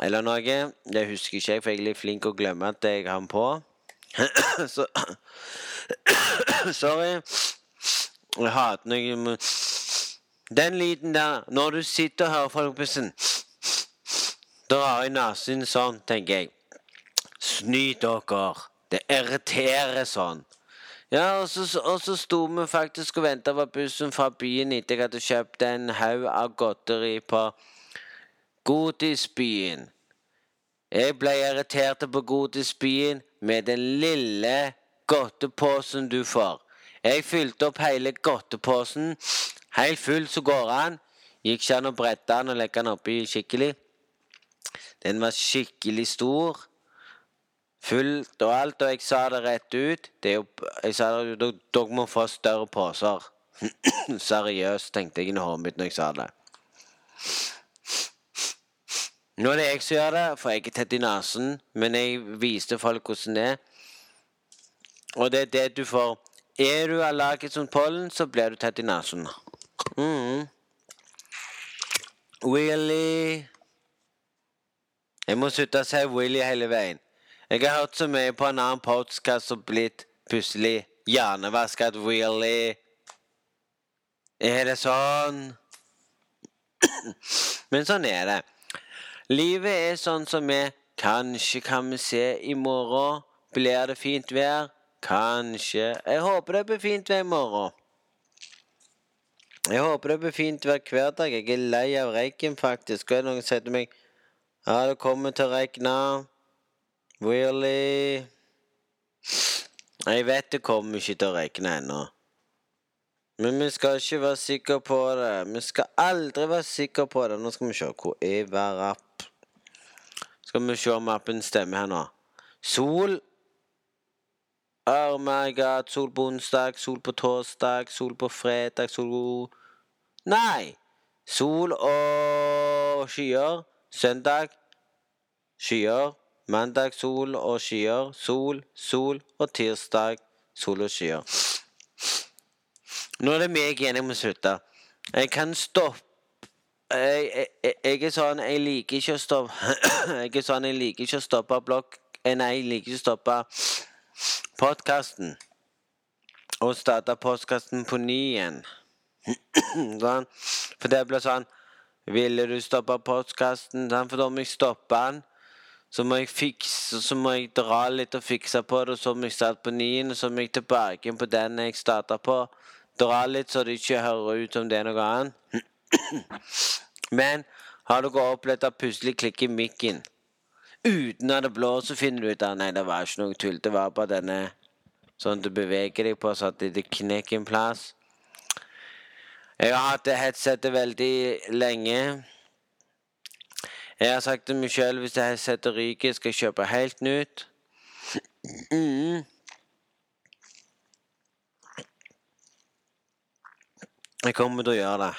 eller noe. Det husker ikke jeg, for jeg er litt flink å glemme at jeg har den på. Så Sorry. Jeg hater jeg Den lyden der, når du sitter og hører på bussen Drar i nesen sånn, tenker jeg. Snyt dere. Det irriterer sånn. Ja, og så, og så sto vi faktisk og venta på bussen fra byen etter jeg hadde kjøpt en haug av godteri på Godisbyen. Jeg ble irritert på Godisbyen med den lille godteposen du får. Jeg fylte opp hele godteposen helt full så går han. Gikk ikke an å brette den og legge den oppi skikkelig. Den var skikkelig stor. Fullt og alt, og jeg sa det rett ut. Det jo, jeg sa det, dere må få større poser. Seriøst, tenkte jeg i hodet mitt når jeg sa det. Nå er det jeg som gjør det, for jeg er tett i nesen. Men jeg viste folk hvordan det er. Og det er det du får. Er du allergisk som pollen, så blir du tett i nesen. Mm. Willy Jeg må slutte å si Willy hele veien. Jeg har hørt så mye på en annen podkast og blitt plutselig hjernevasket Really? Er det sånn? Men sånn er det. Livet er sånn som vi Kanskje kan vi se i morgen. Blir det fint vær? Kanskje. Jeg håper det blir fint vær i morgen. Jeg håper det blir fint vær hver dag. Jeg er lei av røyken, faktisk. Og er det noen som sier til meg Ja, det kommer til å regne. Really? Jeg vet det kommer ikke til å regne ennå. Men vi skal ikke være sikre på det. Vi skal aldri være sikre på det. Nå skal vi se. Hvor er hver app? Skal vi se om appen stemmer her nå. Sol. Oh my god. Sol på onsdag, sol på torsdag, sol på fredag, sol Nei! Sol og skyer. Søndag skyer. Mandag sol og skyer. Sol, sol. Og tirsdag sol og skyer. Nå er det meg igjen jeg må slutte. Jeg kan stoppe jeg, jeg, jeg, er sånn Jeg liker ikke å stoppe Jeg er sånn jeg liker ikke å stoppe blokk... Eh, nei, jeg liker ikke å stoppe podkasten. Og starte podkasten på ny igjen. sånn. For det blir sånn Ville du stoppe podkasten? Sånn, for da må jeg stoppe den. Så må jeg fikse, så må jeg dra litt og fikse på det, så må jeg starte på nien, og så må jeg tilbake på den jeg starta på. Dra litt så det ikke hører ut som det er noe annet. Men har dere opplevd at plutselig klikker mikken uten av det blå så finner du ut at nei, det var ikke noe tull. Det var bare denne sånn du beveger deg på, så at det knekker en plass. Jeg har hatt det headsetet veldig lenge. Jeg har sagt til meg sjøl hvis det setter ryket, skal jeg kjøpe helt nytt. Mm. Jeg kommer til å gjøre det.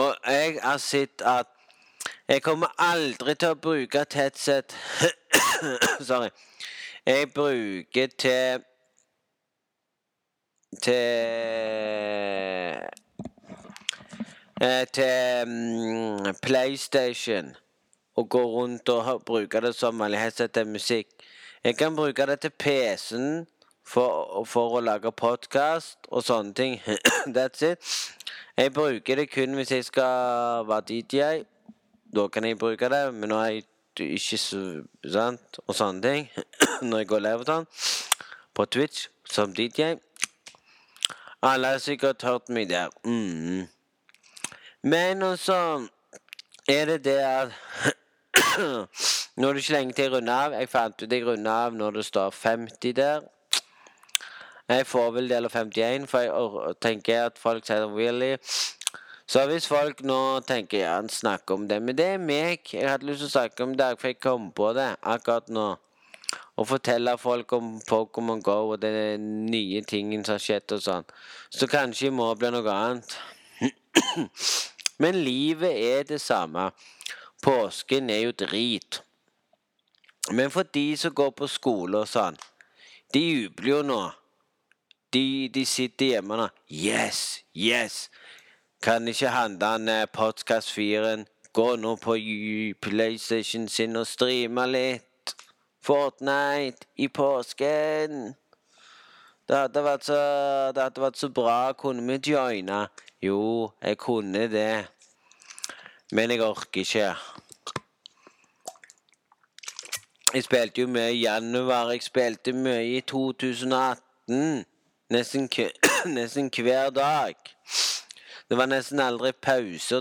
Og jeg har sett at jeg kommer aldri til å bruke tettsett Sorry. Jeg bruker til til eh, til um, PlayStation og gå rundt og bruke det som vanlig headset til musikk. Jeg kan bruke det til PC-en for, for, å lage podkast og sånne ting. That's it. Jeg bruker det kun hvis jeg skal være DJ. Da kan jeg bruke det, men nå er jeg ikke så sant, og sånne ting. Når jeg går live sånn på Twitch som DJ. Alle har sikkert hørt meg der. Mm. Men også er det det at Nå er det ikke lenge til jeg runder av. Jeg fant ut jeg runder av når det står 50 der. Jeg får vel del av 51, for jeg tenker at folk sier 'really'. Så hvis folk nå tenker ja, snakker om det Men det er meg. Jeg hadde lyst til å snakke om det, for jeg kom på det akkurat nå og fortelle folk om Pokémon GO og den nye tingen som har skjedd og sånn. Så kanskje i morgen blir noe annet. Men livet er det samme. Påsken er jo drit. Men for de som går på skole og sånn, de jubler jo nå. De, de sitter hjemme nå. Yes, yes! Kan ikke handle Podcast 4 gå nå på PlayStation sin og streame litt? Fortnite i påsken. Det hadde vært så, det hadde vært så bra. Kunne vi joine? Jo, jeg kunne det. Men jeg orker ikke. Jeg spilte jo mye i januar. Jeg spilte mye i 2018. Nesten, nesten hver dag. Det var nesten aldri pause,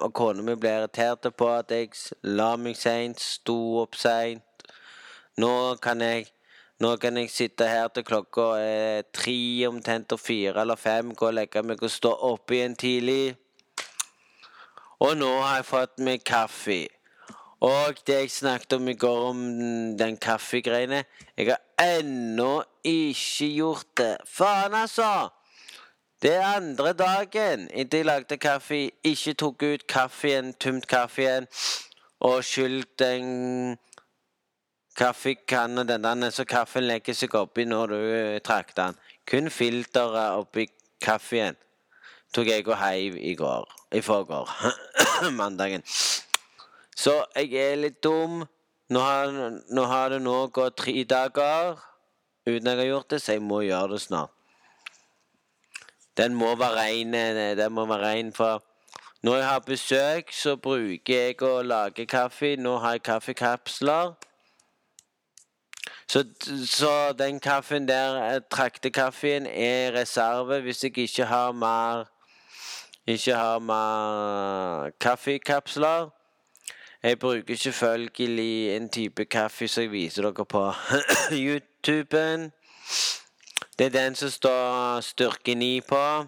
og kona mi ble irritert på at jeg la meg seint, sto opp seint. Nå kan jeg nå kan jeg sitte her til klokka er tre, omtrent og fire eller fem, gå og legge meg og stå opp igjen tidlig. Og nå har jeg fått meg kaffe. Og det jeg snakket om i går om den kaffegreiene Jeg har ennå ikke gjort det. Faen, altså! Det er andre dagen etter jeg lagde kaffe, ikke tok ut kaffen, tømt kaffen og skylt den Kaffekanne, den så kaffen legger seg oppi når du trakter trakk den. Kun filteret oppi kaffen tok jeg og heiv i går. I forgår. Mandagen. Så jeg er litt dum. Nå har, nå har, det nå gått tre dager uten jeg har gjort det, så jeg må gjøre det snart. Den må være rein. Eh, den må være rein, for når jeg har besøk, så bruker jeg å lage kaffe. Nå har jeg kaffekapsler. Så, så den kaffen der, eh, traktekaffen, er reserve hvis jeg ikke har mer Ikke har mer kaffekapsler. Jeg bruker selvfølgelig en type kaffe som jeg viser dere på YouTuben. Det er den som står styrke 9 på.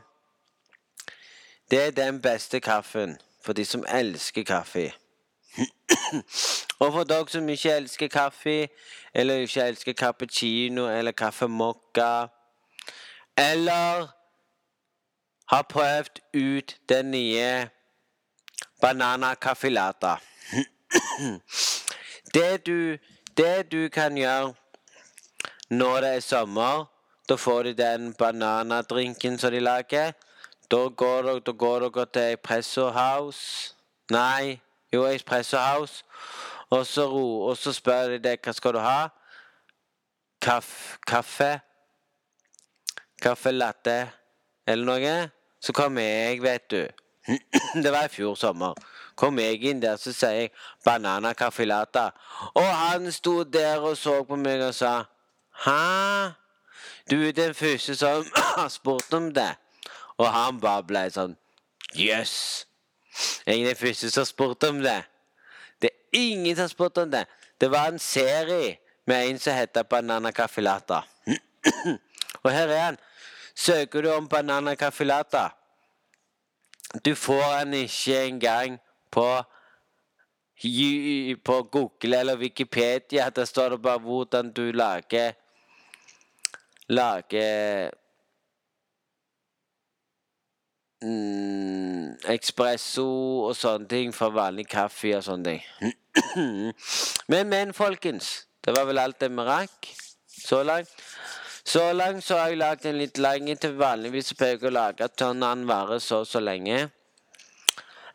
Det er den beste kaffen for de som elsker kaffe. Og for dere som ikke elsker kaffe, eller ikke elsker cappuccino eller kaffe mocca, eller har prøvd ut den nye banana caffilata det, du, det du kan gjøre når det er sommer, da får de den bananadrinken som de lager. Da går dere, da går dere til Espresso House Nei, jo, Espresso House. Og så, ro, og så spør de deg hva skal du ha. Kaff, kaffe? Kaffe latte eller noe? Så kommer jeg, vet du. Det var i fjor sommer. Kom jeg inn der, så sier jeg 'banana caffilata'. Og han sto der og så på meg og sa 'hæ? Du er den første som har spurt om det'. Og han bare ble sånn Jøss. Yes. Jeg er den første som har spurt om det. Det er ingen som har spurt om det. Det var en serie med en som heter Banana Caffilata. og her er han. Søker du om Banana Caffilata Du får den ikke engang på på Google eller Wikipedia. Der står det bare hvordan du lager Lager mm, Espresso og sånne ting for vanlig kaffe og sånne ting. men, men, folkens. Det var vel alt det vi rakk så langt. Så langt så har jeg lagd en litt lang til. Vanligvis pleier jeg å lage sånn den varer så så lenge.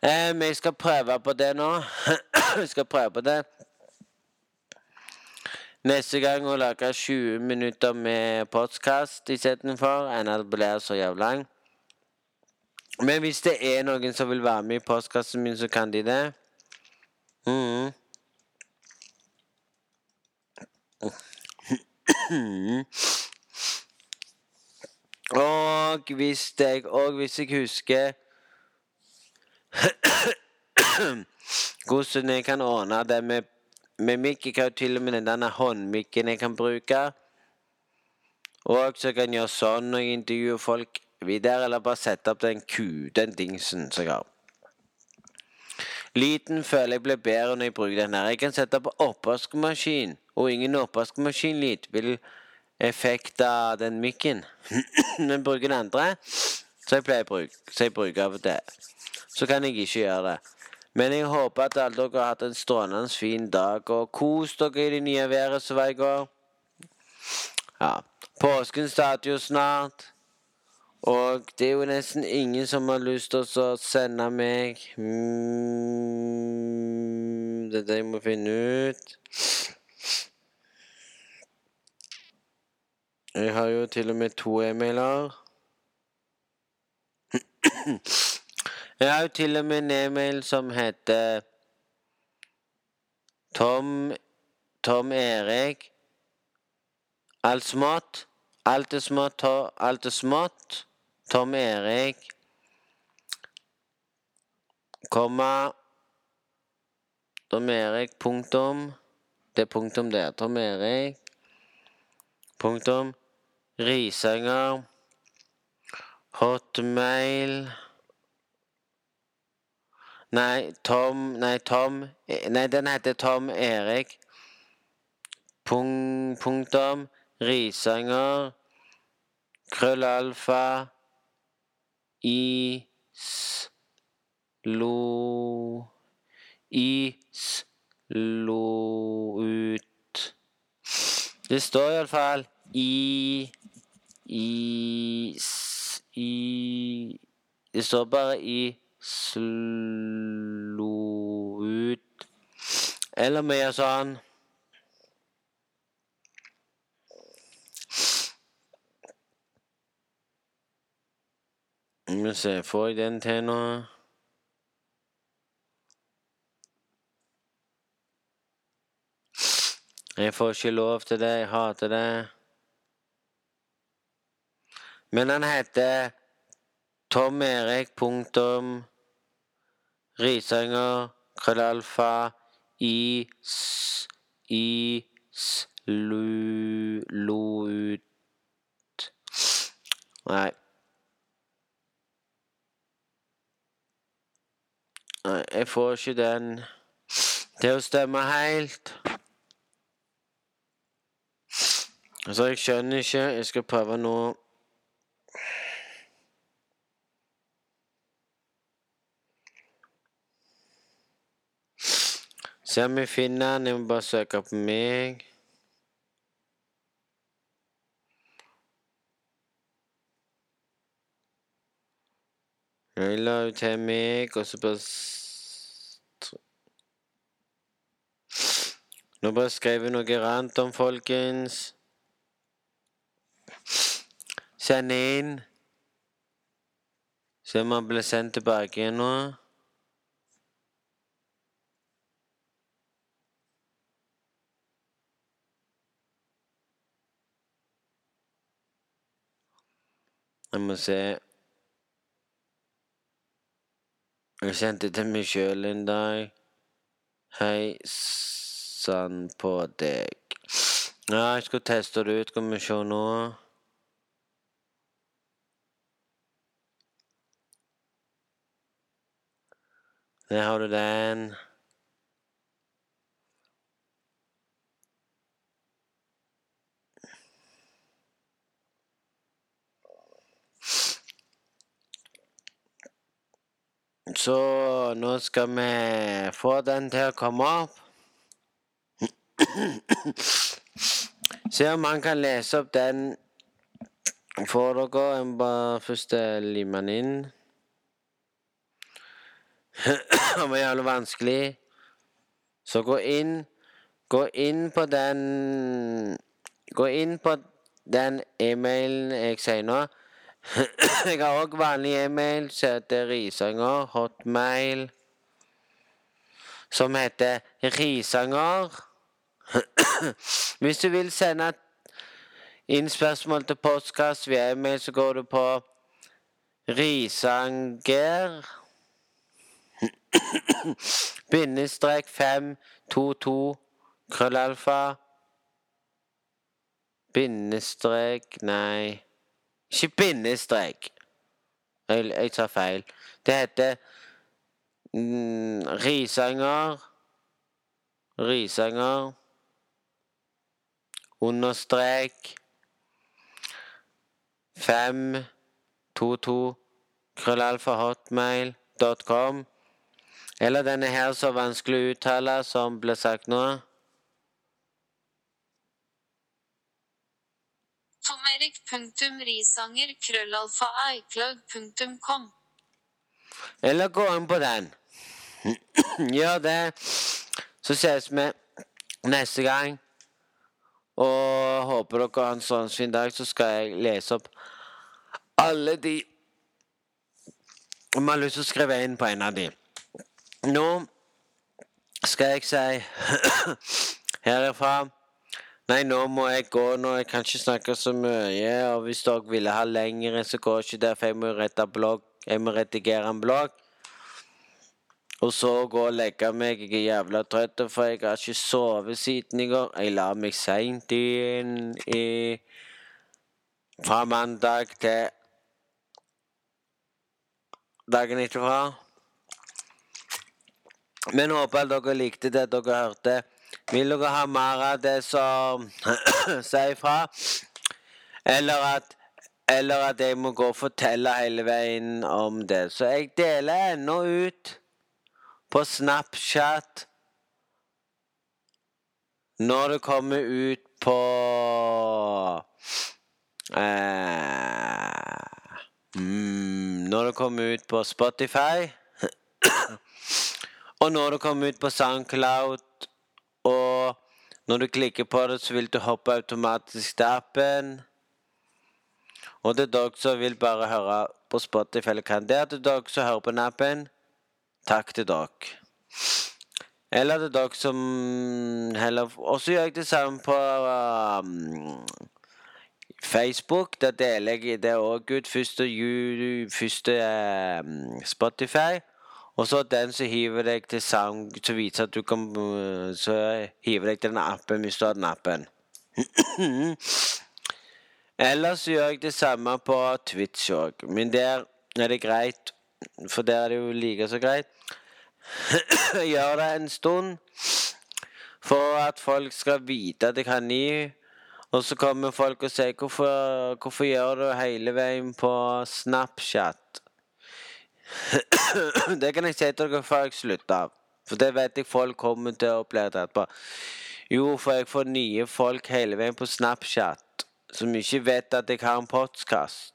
Eh, jeg skal prøve på det nå. jeg skal prøve på det. Neste gang å lage 20 minutter med podkast istedenfor enn at det blir så jævlig lang. Men hvis det er noen som vil være med i postkassen min, så kan de det. Mm. Og hvis jeg, og hvis jeg husker Hvordan jeg kan ordne det med, med mikk. Jeg har til og med denne håndmikken jeg kan bruke. Og så kan jeg gjøre sånn når jeg intervjuer folk videre, eller bare sette opp den ku, den dingsen som jeg har. Lyden føler jeg blir bedre når jeg bruker den her. Jeg kan sette på oppvaskmaskin, og ingen oppvaskmaskinlyd vil effekt av den mikken. Men bruker den andre, så jeg pleier å så jeg bruker av det så kan jeg ikke gjøre det. Men jeg håper at alle dere har hatt en strålende fin dag, og kos dere i det nye været som var i går. Ja. Påsken starter jo snart. Og det er jo nesten ingen som har lyst til å sende meg mm, Det er det jeg må finne ut. Jeg har jo til og med to e-mailer. Jeg har jo til og med en e-mail som heter Tom Tom Erik Alt smått. Alt er smått, alt er smått. Tom Erik komma Tom Erik, punktum. Det er punktum der. Tom Erik, punktum. Risanger. Hotmail Nei, Tom Nei, Tom Nei, den heter Tom Erik. Punktum. Risanger. Krøllalfa. I s lo I s lo ut. Det står iallfall i Is i Det står bare i slo ut Eller mer sånn Skal vi se, får jeg den til nå? Jeg får ikke lov til det, jeg hater det. Men han heter Tom Erik punktum Risanger, krøllalfa, i s i s lu lo ut Nei. Nei, jeg får ikke den til å stemme helt. Altså, jeg skjønner ikke. Jeg skal prøve nå. Se om jeg finner den. Jeg må bare søke på meg. Jeg love til meg, og så bare Nå bare skrev jeg noe random, folkens. Send inn. Se om han blir sendt tilbake igjen nå. Jeg må se Jeg sendte til meg sjøl en dag. Hei sann på deg. Ja, jeg skal teste det ut. Skal vi se nå. Der har du den. Så nå skal vi få den til å komme opp. Se om han kan lese opp den for dere. Jeg må bare først lime den inn. Det var jævlig vanskelig. Så gå inn Gå inn på den Gå inn på den e-mailen jeg sier nå. Jeg har òg vanlig e-mail heter Risanger Hotmail. Som heter Risanger. Hvis du vil sende inn spørsmål til postkast via e-mail, så går du på Risanger bindestrek 522 krøllalfa bindestrek Nei. Ikke bindestrek. Jeg, jeg tar feil. Det heter mm, Risanger Risanger understrek 522 krøllalfahotmail.com. Eller denne her så vanskelig å uttale, som ble sagt nå. Tomerik.risanger.krøllalfa.icloud.com. Eller gå inn på den. Gjør det. Så ses vi neste gang. Og håper dere har en sånn fin dag, så skal jeg lese opp alle de Om jeg har lyst til å skrive inn på en av de. Nå skal jeg si herifra Nei, nå må jeg gå nå. Jeg kan ikke snakke så mye. Og hvis dere ville ha lengre, så går ikke det, for jeg må rette blogg. Jeg må redigere en blogg. Og så gå og legge meg. Jeg er jævla trøtt, for jeg har ikke sovet siden i går. Jeg la meg seint inn i Fra mandag til dagen etterpå. Men håper dere likte det dere hørte. Vil dere ha mer av det som sier ifra? Eller at eller at jeg må gå og fortelle hele veien om det. Så jeg deler ennå ut på Snapchat når det kommer ut på eh, mm, Når det kommer ut på Spotify. og når det kommer ut på SoundCloud. Når du klikker på det, så vil du hoppe automatisk til appen. Og til dere som vil bare høre på Spotify eller kan det, til dere som hører på appen, takk til dere. Eller til dere som heller Og så gjør jeg det samme på um, Facebook. Der deler jeg det òg ut. Første, første um, Spotify. Og så den som hiver deg til Sound, som viser at du kan Så hiver deg til den appen hvis du har den appen. Ellers gjør jeg det samme på Twitch òg, men der er det greit. For der er det jo like så greit. Gjør det en stund for at folk skal vite at jeg kan gi. Og så kommer folk og sier hvorfor, hvorfor gjør du hele veien på Snapchat? Det kan jeg si til dere før jeg slutter. For det vet jeg folk kommer til å oppleve etterpå. Jo, for jeg får nye folk hele veien på Snapchat som ikke vet at jeg har en podkast.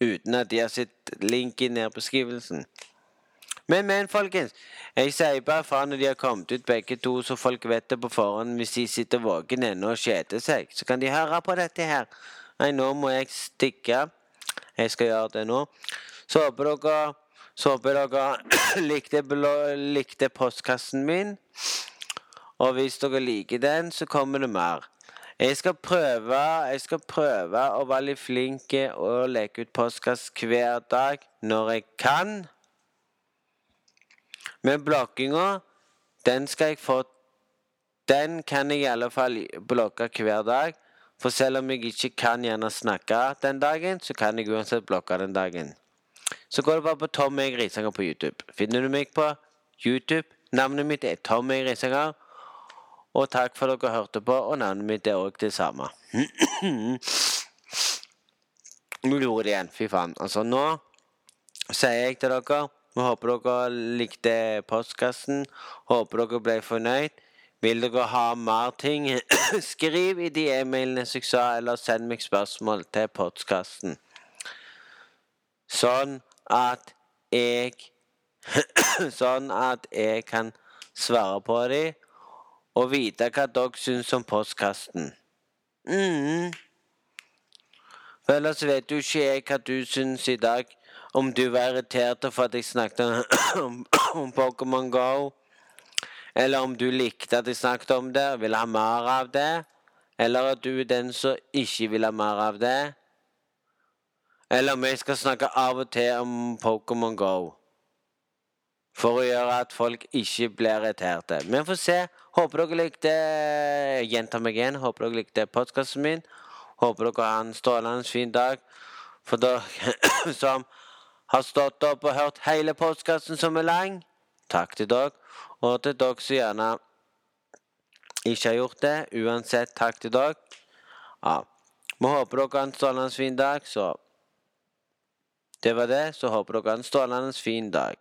Uten at de har sett linken i på skrivelsen. Men, men, folkens. Jeg sier bare fra når de har kommet ut begge to, så folk vet det på forhånd. Hvis de sitter våken ennå og kjeder seg, så kan de høre på dette her. Nei, nå må jeg stikke. Jeg skal gjøre det nå. Så håper dere så håper dere likte, likte postkassen min. Og hvis dere liker den, så kommer det mer. Jeg skal prøve jeg skal prøve å være litt flink og leke ut postkass hver dag når jeg kan. Men blokkinga, den skal jeg få Den kan jeg i alle fall blokke hver dag. For selv om jeg ikke kan gjerne snakke den dagen, så kan jeg uansett blokke den dagen. Så går det bare på Tommy Grisanger Risanger på YouTube. Finner du meg på YouTube? Navnet mitt er Tommy Grisanger Risanger. Og takk for at dere hørte på, og navnet mitt er òg det samme. Nå gjorde det igjen. Fy faen. Altså, nå sier jeg til dere Vi håper dere likte postkassen. Håper dere ble fornøyd. Vil dere ha mer ting, skriv i de e-mailene som jeg sa, eller send meg spørsmål til postkassen. Sånn at jeg Sånn at jeg kan svare på dem og vite hva dere syns om postkassen. mm. Ellers vet jo ikke jeg hva du syns i dag. Om du var irritert for at jeg snakket om Pokémon Go. Eller om du likte at jeg snakket om det og ville ha mer av det. Eller at du er den som ikke vil ha mer av det. Eller om jeg skal snakke av og til om Pokémon Go. For å gjøre at folk ikke blir irriterte. Vi får se. Håper dere likte Gjenta meg igjen. Håper dere likte podkasten min. Håper dere har en strålende fin dag. For dere som har stått opp og hørt hele podkasten som er lang, takk til dere. Og til dere som gjerne ikke har gjort det, uansett takk til dere. Ja. Vi håper dere har en strålende fin dag, så det var det. Så håper dere har en strålende fin dag.